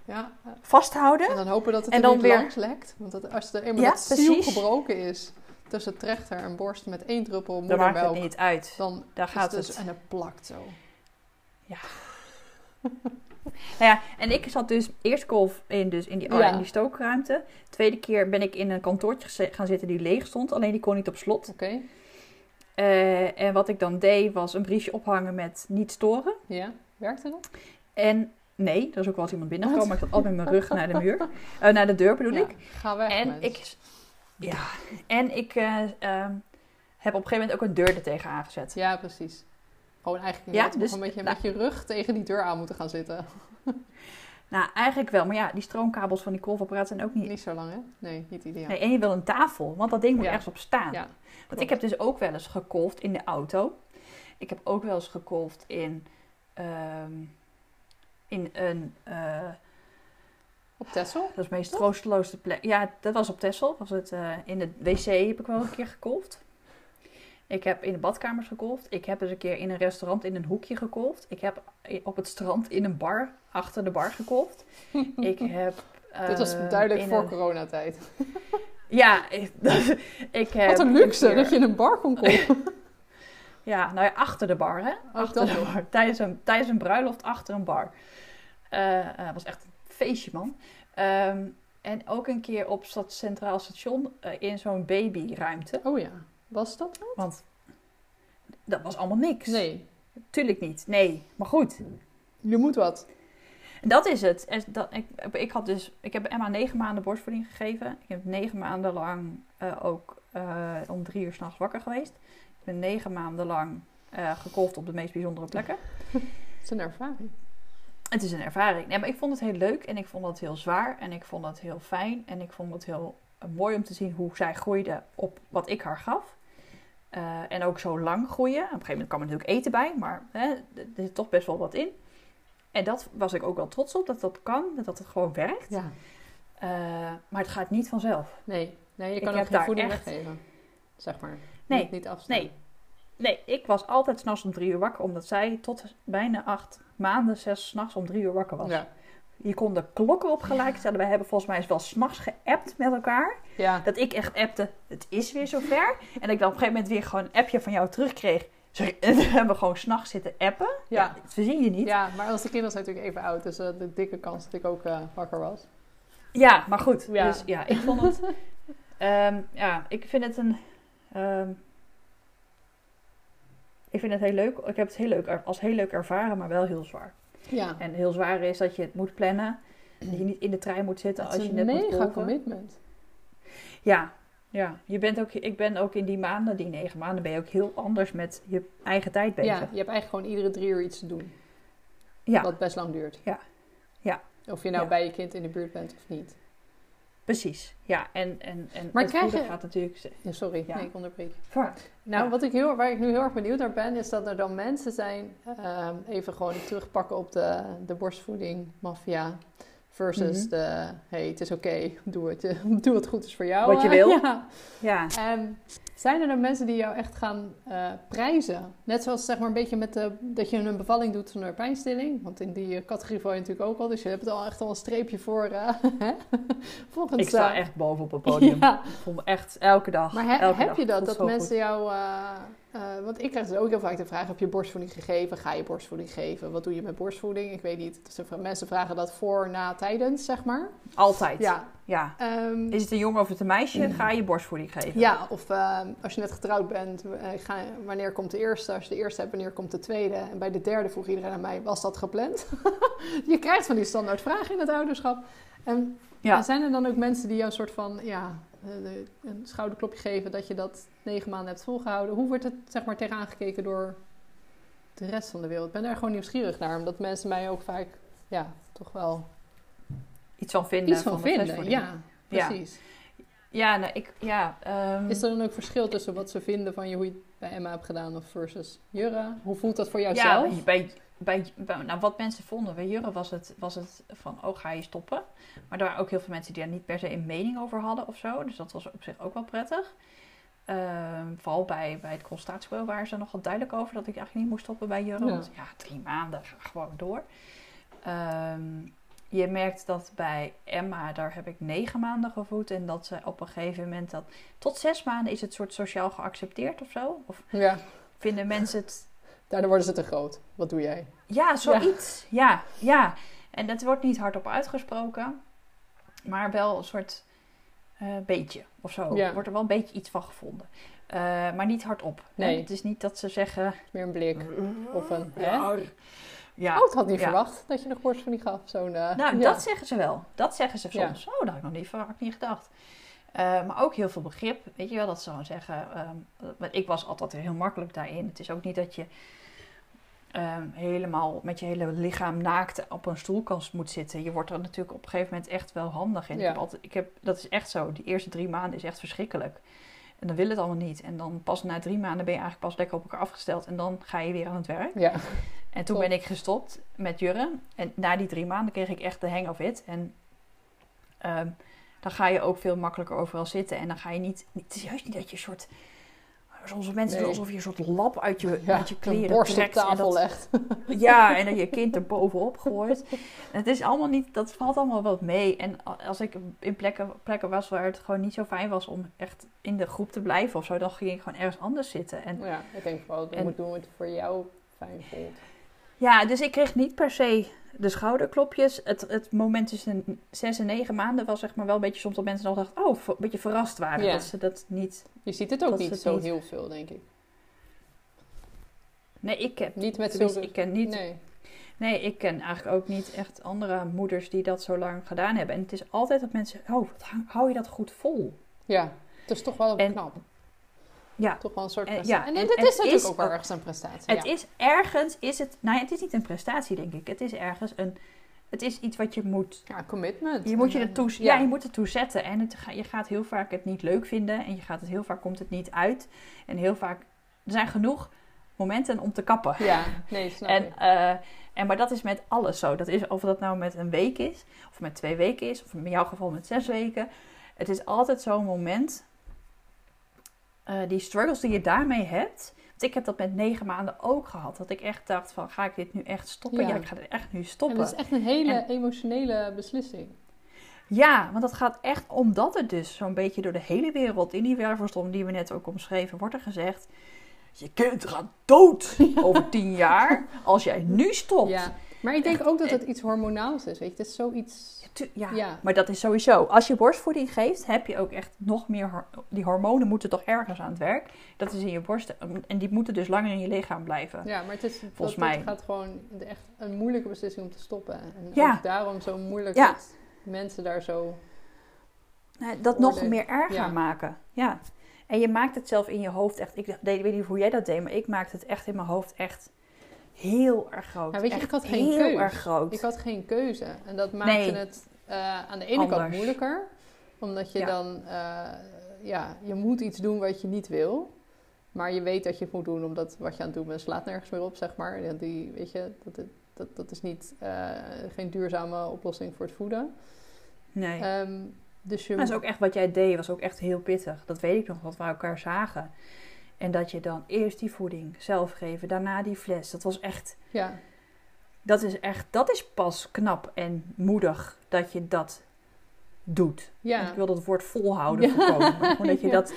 ja. vasthouden. En dan hopen dat het En er dan niet weer- langs lekt. Want dat, als er eenmaal Ja, dat ziel gebroken is, tussen trechter en borst met één druppel Dan maakt moedermelk. het niet uit. Dan Daar gaat dus, het. En het plakt zo. Nou ja, en ik zat dus eerst golf in, dus in, die, Ja. in die stookruimte. Tweede keer ben ik in een kantoortje gaan zitten die leeg stond. Alleen die kon niet op slot. Oké, Eh, en wat ik dan deed was een briefje ophangen met niet storen. ja. Werkte dat? En nee, er is ook wel eens iemand binnengekomen. Maar ik zat altijd met mijn rug naar de muur. [LAUGHS] Eh, naar de deur bedoel Ja, ik. Ga weg, En mens. ik, ja, en ik eh, ehm, heb op een gegeven moment ook een deur er tegen aangezet. Ja, precies. Gewoon eigenlijk Ja, dus, een beetje nou- met je rug tegen die deur aan moeten gaan zitten. [LAUGHS] Nou, eigenlijk wel. Maar ja, die stroomkabels van die golfapparaat zijn ook niet... Niet zo lang, hè? Nee, niet ideaal. Nee, en je wil een tafel, want dat ding moet Ja. ergens op staan. Ja, Want klopt. ik heb dus ook wel eens gekolfd in de auto. Ik heb ook wel eens gekolfd in, ehm, in een... eh, Op Texel? dat is de meest troosteloze plek. Ja, dat was op Texel. Was het, eh, in de wc heb ik wel een keer gekolfd. Ik heb in de badkamers gekolfd. Ik heb eens een keer in een restaurant in een hoekje gekolfd. Ik heb op het strand in een bar achter de bar gekolfd. [LAUGHS] ik heb... Dit was eh, duidelijk voor een- coronatijd. [LAUGHS] Ja, ik, [LAUGHS] ik heb... Wat een luxe keer- dat je in een bar kon komen. Ja, nou ja, achter de bar, hè? achter dat de bar. Tijdens een, tijdens een bruiloft achter een bar. Eh, was echt een feestje, man. Ehm, en ook een keer op stad Centraal Station eh, in zo'n babyruimte. Oh ja, was dat? Want dat was allemaal niks. Nee, Tuurlijk niet. Nee, maar goed. je moet wat. Dat is het. En dat, ik, ik, had dus, ik heb Emma negen maanden borstvoeding gegeven. Ik heb negen maanden lang ook om drie uur s'nachts wakker geweest. Ik ben negen maanden lang eh gekolfd op de meest bijzondere plekken. [LAUGHS] Het is een ervaring. Het is een ervaring. Nee, maar ik vond het heel leuk en ik vond het heel zwaar en ik vond het heel fijn. En ik vond het heel eh, mooi om te zien hoe zij groeide op wat ik haar gaf. Eh, en ook zo lang groeien. Op een gegeven moment kwam er natuurlijk eten bij, maar hè, er zit toch best wel wat in. En dat was ik ook wel trots op, dat dat kan, dat het gewoon werkt. Ja. Eh, maar het gaat niet vanzelf. Nee, nee je Ik kan ook geen voeding echt- weggeven. Zeg maar. Nee, Niet, niet afstaan. Nee. Nee, ik was altijd s'nachts om drie uur wakker, omdat zij tot bijna acht maanden, zes s'nachts om drie uur wakker was. Ja. Je kon de klokken op gelijk stellen. We hebben volgens mij eens wel s'nachts geappt met elkaar. ja. Dat ik echt appte, het is weer zover. En ik dan op een gegeven moment weer gewoon een appje van jou terugkreeg. Sorry, en [LAUGHS] we hebben gewoon s'nachts zitten appen. Ja. Ja, dat je niet. Ja, ja, maar als de kinderen zijn natuurlijk even oud. Dus eh, de dikke kans dat ik ook eh, wakker was. maar goed. Ja. Dus ja, ik vond het... [LAUGHS] ehm, ja, ik vind het een... ehm, ik vind het heel leuk. Ik heb het heel leuk, als heel leuk ervaren, maar wel heel zwaar. Ja. En heel zwaar is dat je het moet plannen. Dat je niet in de trein moet zitten Het als is je een net moet mega kolven. commitment. Ja, ja. Je bent ook, ik ben ook in die maanden, die negen maanden, ben je ook heel anders met je eigen tijd bezig. Ja, je hebt eigenlijk gewoon iedere drie uur iets te doen. Ja. Wat best lang duurt. Ja. Ja. Of je nou Ja. bij je kind in de buurt bent of niet. Precies. Ja, en, en, en Maar het krijg je- gaat natuurlijk... Ja, sorry, Ja. nee, ik onderbreek. Nou, Ja. wat ik heel, waar ik nu heel erg benieuwd naar ben, is dat er dan mensen zijn, ehm, even gewoon terugpakken op de, de borstvoeding maffia. Versus Mhm. de, hey, het is oké, doe, het, eh, [LAUGHS] doe wat goed is voor jou. Wat je wil. Ja. Ja. Zijn er dan mensen die jou echt gaan eh, prijzen? Net zoals zeg maar een beetje met de, dat je een bevalling doet zonder pijnstilling. Want in die eh, categorie val je natuurlijk ook al. Dus je hebt er al echt al een streepje voor. [LAUGHS] Volgens, Ik sta echt boven op het podium. [LAUGHS] Ja. Ik voel me echt elke dag. Maar he- elke heb dag. je dat, dat mensen goed. jou... eh, want ik krijg dus ook heel vaak de vraag, heb je borstvoeding gegeven? Ga je borstvoeding geven? Wat doe je met borstvoeding? Ik weet niet. Dus mensen vragen dat voor, na, tijdens, zeg maar. Altijd. Ja. ja. Ehm, Is het een jongen of het een meisje, ga je borstvoeding geven. ja, of ehm, als je net getrouwd bent, eh, ga, wanneer komt de eerste? Als je de eerste hebt, wanneer komt de tweede? En bij de derde vroeg iedereen aan mij, was dat gepland? [LAUGHS] je krijgt van die standaard vragen in het ouderschap. En Ja. Zijn er dan ook mensen die jou een soort van, ja, een schouderklopje geven dat je dat negen maanden hebt volgehouden? Hoe wordt het, zeg maar, tegenaan gekeken door de rest van de wereld? Ik ben daar gewoon nieuwsgierig naar, omdat mensen mij ook vaak, ja, toch wel Iets van vinden. iets van, de vinden. Ja, precies. Ja, nou, ik... Ja, ehm, Is er dan ook verschil tussen wat ze vinden van je, hoe je het bij Emma hebt gedaan of versus Jurre? Hoe voelt dat voor jou Ja, bij, bij, bij- nou, wat mensen vonden. Bij Jurre was het, was het van, oh, ga je stoppen? Maar er waren ook heel veel mensen die daar niet per se een mening over hadden of zo. Dus dat was op zich ook wel prettig. Ehm, vooral bij, bij het constatiebureau waren ze nogal duidelijk over dat ik eigenlijk niet moest stoppen bij Jurre. Ja. Want ja, drie maanden, ga gewoon door. Ehm, je merkt dat bij Emma, daar heb ik negen maanden gevoed. En dat ze op een gegeven moment dat... Tot zes maanden is het soort sociaal geaccepteerd of zo? Of ja. vinden mensen het... Daardoor worden ze te groot. Wat doe jij? Ja, zoiets. Ja, ja. En dat wordt niet hardop uitgesproken. Maar wel een soort uh, beetje of zo. Ja. Wordt er wel een beetje iets van gevonden. Uh, maar niet hardop. Nee. Het is niet dat ze zeggen... Meer een blik. Of een... Hè? Ja. Oh, ik had niet verwacht dat je nog borstvoeding gaf. Zo'n, uh, nou, dat zeggen ze wel. Dat zeggen ze soms. Oh, dat had ik nog niet, had ik niet gedacht. Uh, maar ook heel veel begrip. Weet je wel, dat ze gewoon zeggen. Um, ik was altijd heel makkelijk daarin. Het is ook niet dat je um, helemaal met je hele lichaam naakt op een stoelkast moet zitten. Je wordt er natuurlijk op een gegeven moment echt wel handig in. Ja. Ik heb altijd, ik heb, dat is echt zo. Die eerste drie maanden is echt verschrikkelijk. En dan wil het allemaal niet. En dan pas na drie maanden ben je eigenlijk pas lekker op elkaar afgesteld. En dan ga je weer aan het werk. Ja. En toen ben ik gestopt met jurren. En na die drie maanden kreeg ik echt de hang of it. En um, dan ga je ook veel makkelijker overal zitten. En dan ga je niet... Het is juist niet dat je een soort... Soms mensen doen alsof je een soort lap uit je, ja, uit je kleren borst trekt. op tafel legt. [LAUGHS] Ja, en dat je kind er bovenop gooit. En het is allemaal niet... Dat valt allemaal wat mee. En als ik in plekken, plekken was waar het gewoon niet zo fijn was om echt in de groep te blijven of zo... dan ging ik gewoon ergens anders zitten. En, ja, ik denk vooral dat je moet doen wat voor jou fijn voelt. Ja, dus ik kreeg niet per se de schouderklopjes. Het, het moment tussen zes en negen maanden was zeg maar wel een beetje soms dat mensen dan dachten, oh, een beetje verrast waren dat ze dat niet. Je ziet het ook niet zo heel veel, denk ik. Nee, ik heb niet met zo. Ik ken niet. Nee. Nee, ik ken eigenlijk ook niet echt andere moeders die dat zo lang gedaan hebben. En het is altijd dat mensen, oh, hou je dat goed vol? Ja, het is toch wel en, knap. Ja. Toch wel een soort prestatie. Ja, en, en, het is natuurlijk ook wel ergens een prestatie. Het is ergens, is het, nou ja, het is niet een prestatie denk ik. Het is ergens een, het is iets wat je moet... Ja, commitment. Je moet je ertoe, ja. ja. je moet ertoe zetten. En het, je gaat heel vaak het niet leuk vinden. En je gaat het heel vaak komt het niet uit. En heel vaak, er zijn genoeg momenten om te kappen. Ja, nee, snap en, uh, en Maar dat is met alles zo. Dat is, of dat nou met een week is, of met twee weken is, of in jouw geval met zes weken. Het is altijd zo'n moment uh, die struggles die je daarmee hebt. Want ik heb dat met negen maanden ook gehad. Dat ik echt dacht van, ga ik dit nu echt stoppen? Ja, ik ga dit echt nu stoppen. En dat is echt een hele emotionele beslissing. Ja, want dat gaat echt omdat het dus zo'n beetje door de hele wereld... in die wervelstorm die we net ook omschreven, wordt er gezegd... Je kind gaat dood [LAUGHS] over tien jaar als jij nu stopt. Ja. Maar ik denk ook dat het iets hormonaals is. Weet je, het is zoiets ja, maar dat is sowieso. Als je borstvoeding geeft, heb je ook echt nog meer... Die hormonen moeten toch ergens aan het werk. Dat is in je borst. En die moeten dus langer in je lichaam blijven. Ja, maar het is volgens mij. Het gaat gewoon echt een moeilijke beslissing om te stoppen. En ja. daarom zo moeilijk ja. dat mensen daar zo... dat nog meer erger maken. Ja. En je maakt het zelf in je hoofd echt... Ik, weet niet hoe jij dat deed, maar ik maakte het echt in mijn hoofd echt heel erg groot. Ja, weet je, ik had geen heel erg groot. Ik had geen keuze. En dat maakte het uh, aan de ene kant moeilijker. Omdat je dan, uh, ja, je moet iets doen wat je niet wil. Maar je weet dat je het moet doen, omdat wat je aan het doen bent slaat nergens meer op, zeg maar. Die, weet je, dat, dat, dat is niet, uh, geen duurzame oplossing voor het voeden. Nee. Um, dus je... Dat is ook echt wat jij deed, was ook echt heel pittig. Dat weet ik nog, wat we elkaar zagen. En dat je dan eerst die voeding zelf geven, daarna die fles. Dat was echt. Ja. Dat is echt, dat is pas knap en moedig dat je dat doet. Ja. ik wil dat woord volhouden ja. voorkomen. Gewoon dat je [LAUGHS] dat,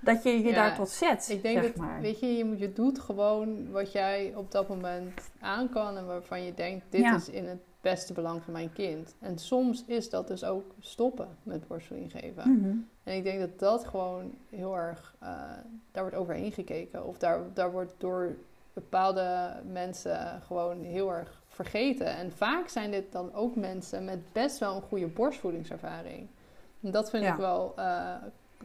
dat je je daar tot zet. Ik denk dat, maar. weet je, je, je doet gewoon wat jij op dat moment aan kan en waarvan je denkt, dit is in het beste belang van mijn kind. En soms is dat dus ook stoppen met borstvoeding geven. Mhm. En ik denk dat dat gewoon heel erg, uh, daar wordt overheen gekeken. Of daar, daar wordt door bepaalde mensen gewoon heel erg vergeten. En vaak zijn dit dan ook mensen met best wel een goede borstvoedingservaring. En dat vind ik wel uh,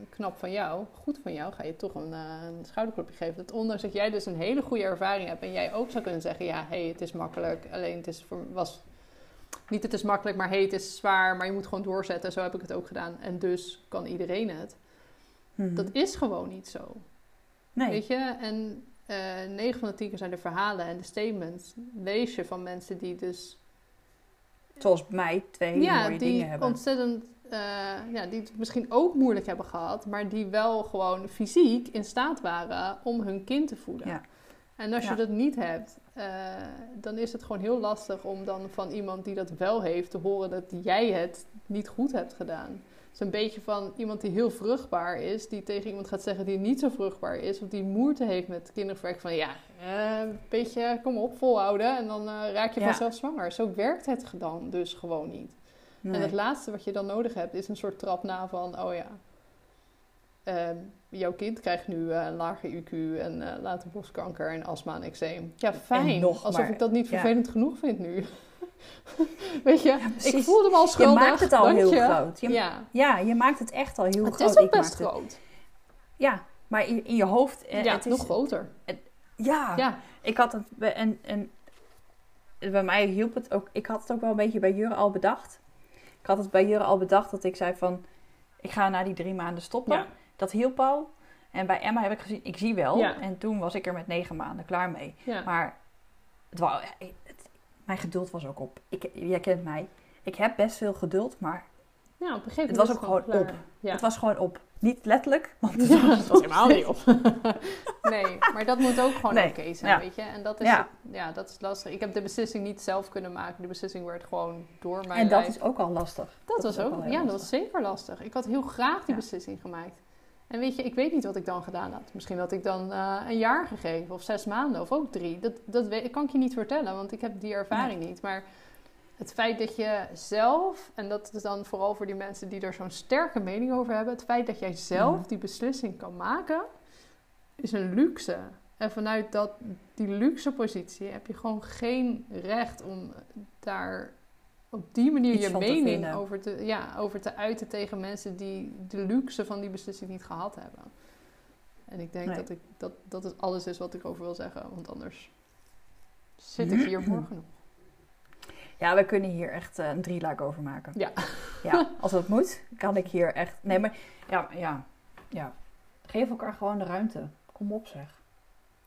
knap van jou. Goed van jou ga je toch een, uh, een schouderklopje geven. Dat ondanks dat jij dus een hele goede ervaring hebt en jij ook zou kunnen zeggen: ja, hé, hey, het is makkelijk. Alleen het is voor, was niet het is makkelijk, maar hey, het is zwaar, maar je moet gewoon doorzetten. Zo heb ik het ook gedaan. En dus kan iedereen het. Mhm. Dat is gewoon niet zo. Nee. Weet je? En uh, eh, 9 van de 10 keer zijn de verhalen en de statements. Lees je van mensen die dus... Zoals mij twee hele ja, mooie dingen hebben. ontzettend... Uh, ja, die het misschien ook moeilijk hebben gehad, maar die wel gewoon fysiek in staat waren om hun kind te voeden. Ja. En als je dat niet hebt, uh, dan is het gewoon heel lastig om dan van iemand die dat wel heeft te horen dat jij het niet goed hebt gedaan. Het is een beetje van iemand die heel vruchtbaar is, die tegen iemand gaat zeggen die niet zo vruchtbaar is, of die moeite heeft met kinderverwerk. Van ja, uh, een beetje, kom op, volhouden en dan uh, raak je vanzelf zwanger. Zo werkt het dan dus gewoon niet. En het laatste wat je dan nodig hebt is een soort trap na van, oh ja, Ehm, jouw kind krijgt nu uh, een lage IQ en uh, later borstkanker en astma en eczeem. Ja, fijn. Alsof ik dat niet vervelend genoeg vind nu. [LAUGHS] Weet je, ik voelde me al schuldig. Je maakt het al heel groot. Je, ja. ja, je maakt het echt al heel het groot. Het is ook best groot. ja, maar in, in je hoofd... Eh, ja, het is nog groter. ja, ja, ik had het... En, en bij mij hielp het ook... Ik had het ook wel een beetje bij Jure al bedacht. Ik had het bij Jure al bedacht dat ik zei van... Ik ga na die drie maanden stoppen. Dat hielp al. En bij Emma heb ik gezien, ik zie wel. En toen was ik er met negen maanden klaar mee. Maar het was, het, mijn geduld was ook op. Ik, jij kent mij. Ik heb best veel geduld, maar ja, op een gegeven het was ook gewoon op. Het was gewoon op. Niet letterlijk, want het was helemaal niet op. [LAUGHS] nee, maar dat moet ook gewoon oké zijn, weet je. En dat is, ja. ja. dat is lastig. Ik heb de beslissing niet zelf kunnen maken. De beslissing werd gewoon door mij. En dat is ook al lastig. Dat, was ook, ja, dat was zeker lastig. Ik had heel graag die beslissing gemaakt. En weet je, ik weet niet wat ik dan gedaan had. Misschien had ik dan uh, een jaar gegeven, of zes maanden, of ook drie. Dat, dat weet, kan ik je niet vertellen, want ik heb die ervaring niet. Maar het feit dat je zelf, en dat is dan vooral voor die mensen die er zo'n sterke mening over hebben, het feit dat jij zelf die beslissing kan maken, is een luxe. En vanuit dat, die luxe positie heb je gewoon geen recht om daar op die manier je mening over te, ja, over te uiten tegen mensen die de luxe van die beslissing niet gehad hebben. En ik denk dat, ik, dat, dat het alles is wat ik over wil zeggen, want anders zit ik hier morgen nog. Ja, we kunnen hier echt uh, een drieluik over maken. Ja. ja. Als dat moet, kan ik hier echt... Nee, maar ja, ja, ja. Geef elkaar gewoon de ruimte. Kom op, zeg.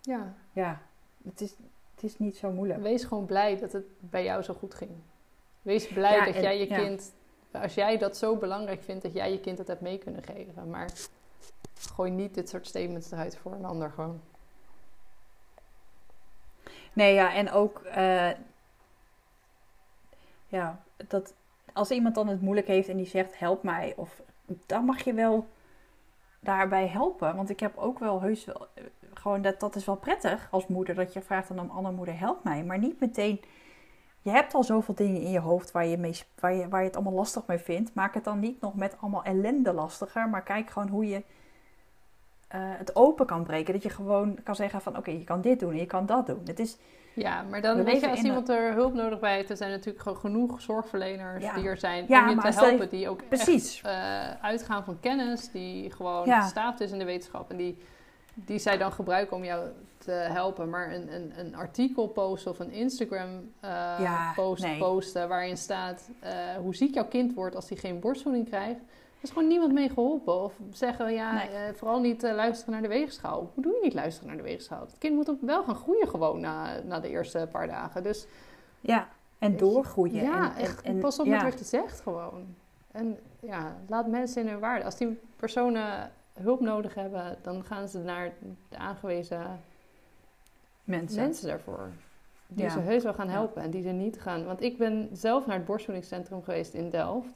Ja. Ja, het is, het is niet zo moeilijk. Wees gewoon blij dat het bij jou zo goed ging. Wees blij dat jij je kind, als jij dat zo belangrijk vindt, dat jij je kind het hebt mee kunnen geven. Maar gooi niet dit soort statements eruit voor een ander gewoon. Nee, ja, en ook, uh, ja, dat als iemand dan het moeilijk heeft en die zegt help mij, of dan mag je wel daarbij helpen. Want ik heb ook wel heus wel, eh, gewoon dat, dat is wel prettig als moeder, dat je vraagt aan een andere moeder help mij, maar niet meteen je hebt al zoveel dingen in je hoofd waar je, mee, waar, je, waar je het allemaal lastig mee vindt. Maak het dan niet nog met allemaal ellende lastiger. Maar kijk gewoon hoe je uh, het open kan breken. Dat je gewoon kan zeggen van oké, je kan dit doen en je kan dat doen. Het is, ja, maar dan weet je, als iemand er hulp nodig bij heeft, er zijn natuurlijk gewoon genoeg zorgverleners die er zijn om je te helpen. die ook precies. Echt, uh, uitgaan van kennis, die gewoon ja. is in de wetenschap. En die, die zij dan gebruiken om jou helpen. Maar een, een, een artikel posten of een Instagram uh, post posten waarin staat uh, hoe ziek jouw kind wordt als hij geen borstvoeding krijgt. Er is gewoon niemand mee geholpen. Of zeggen, ja, uh, vooral niet luisteren naar de weegschaal. Hoe doe je niet luisteren naar de weegschaal? Het kind moet ook wel gaan groeien gewoon na, na de eerste paar dagen. Dus, ja, en doorgroeien. Ja, en, echt. En, pas op met wat je zegt gewoon. En ja, laat mensen in hun waarde. Als die personen hulp nodig hebben, dan gaan ze naar de aangewezen mensen, mensen daarvoor. Die ze heus wel gaan helpen en die ze niet gaan. Want ik ben zelf naar het borstvoedingscentrum geweest in Delft.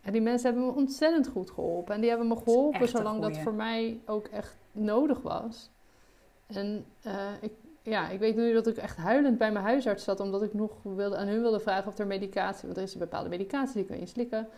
En die mensen hebben me ontzettend goed geholpen. En die hebben me geholpen zolang dat voor mij ook echt nodig was. En uh, ik, ja, ik weet nu dat ik echt huilend bij mijn huisarts zat. Omdat ik nog wilde, aan hun wilde vragen of er medicatie... Want er is een bepaalde medicatie, die kun je slikken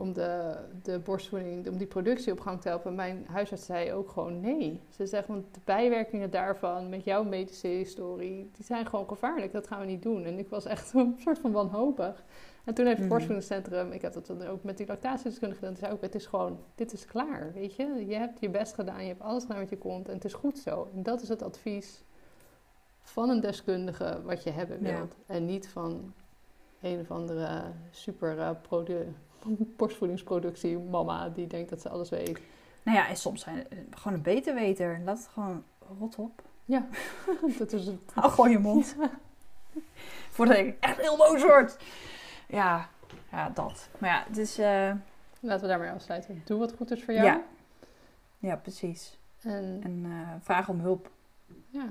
om de, de borstvoeding, om die productie op gang te helpen. Mijn huisarts zei ook gewoon nee. Ze zegt, want de bijwerkingen daarvan met jouw medische historie, die zijn gewoon gevaarlijk. Dat gaan we niet doen. En ik was echt [LAUGHS] een soort van wanhopig. En toen heeft het mm borstvoedingscentrum, ik heb dat dan ook met die lactatiedeskundige gedaan, zei ook, het is gewoon, dit is klaar, weet je. Je hebt je best gedaan, je hebt alles gedaan wat je komt en het is goed zo. En dat is het advies van een deskundige wat je hebben wilt. En niet van een of andere super uh, borstvoedingsproductie mama die denkt dat ze alles weet. Nou ja, en soms zijn het gewoon een beter weter. Laat het gewoon rot op. Ja, [LAUGHS] dat is het. Hou gewoon je mond. [LAUGHS] Voordat ik echt heel boos word. Ja, ja, dat. Maar ja, is... Uh... Laten we daarmee afsluiten. Doe wat goed is voor jou. Ja, ja precies. En, en uh, vraag om hulp. Ja.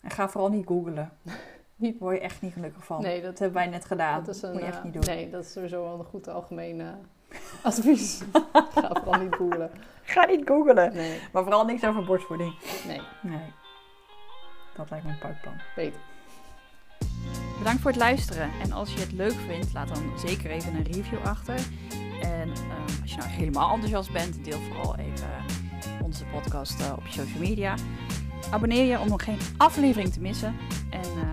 En ga vooral niet googlen. [LAUGHS] Niet. word je echt niet gelukkig van. Nee, dat, hebben wij net gedaan. Dat is een, moet je echt niet doen. Nee, dat is sowieso wel een goed algemeen [LAUGHS] advies. ga vooral niet googlen. Ga niet googlen. Nee. Maar vooral niks over borstvoeding. Nee. Nee. Dat lijkt me een pakplan. Beter. Bedankt voor het luisteren. En als je het leuk vindt, laat dan zeker even een review achter. En ehm, als je nou helemaal enthousiast bent, deel vooral even onze podcast uh, op je social media. Abonneer je om nog geen aflevering te missen. En uh,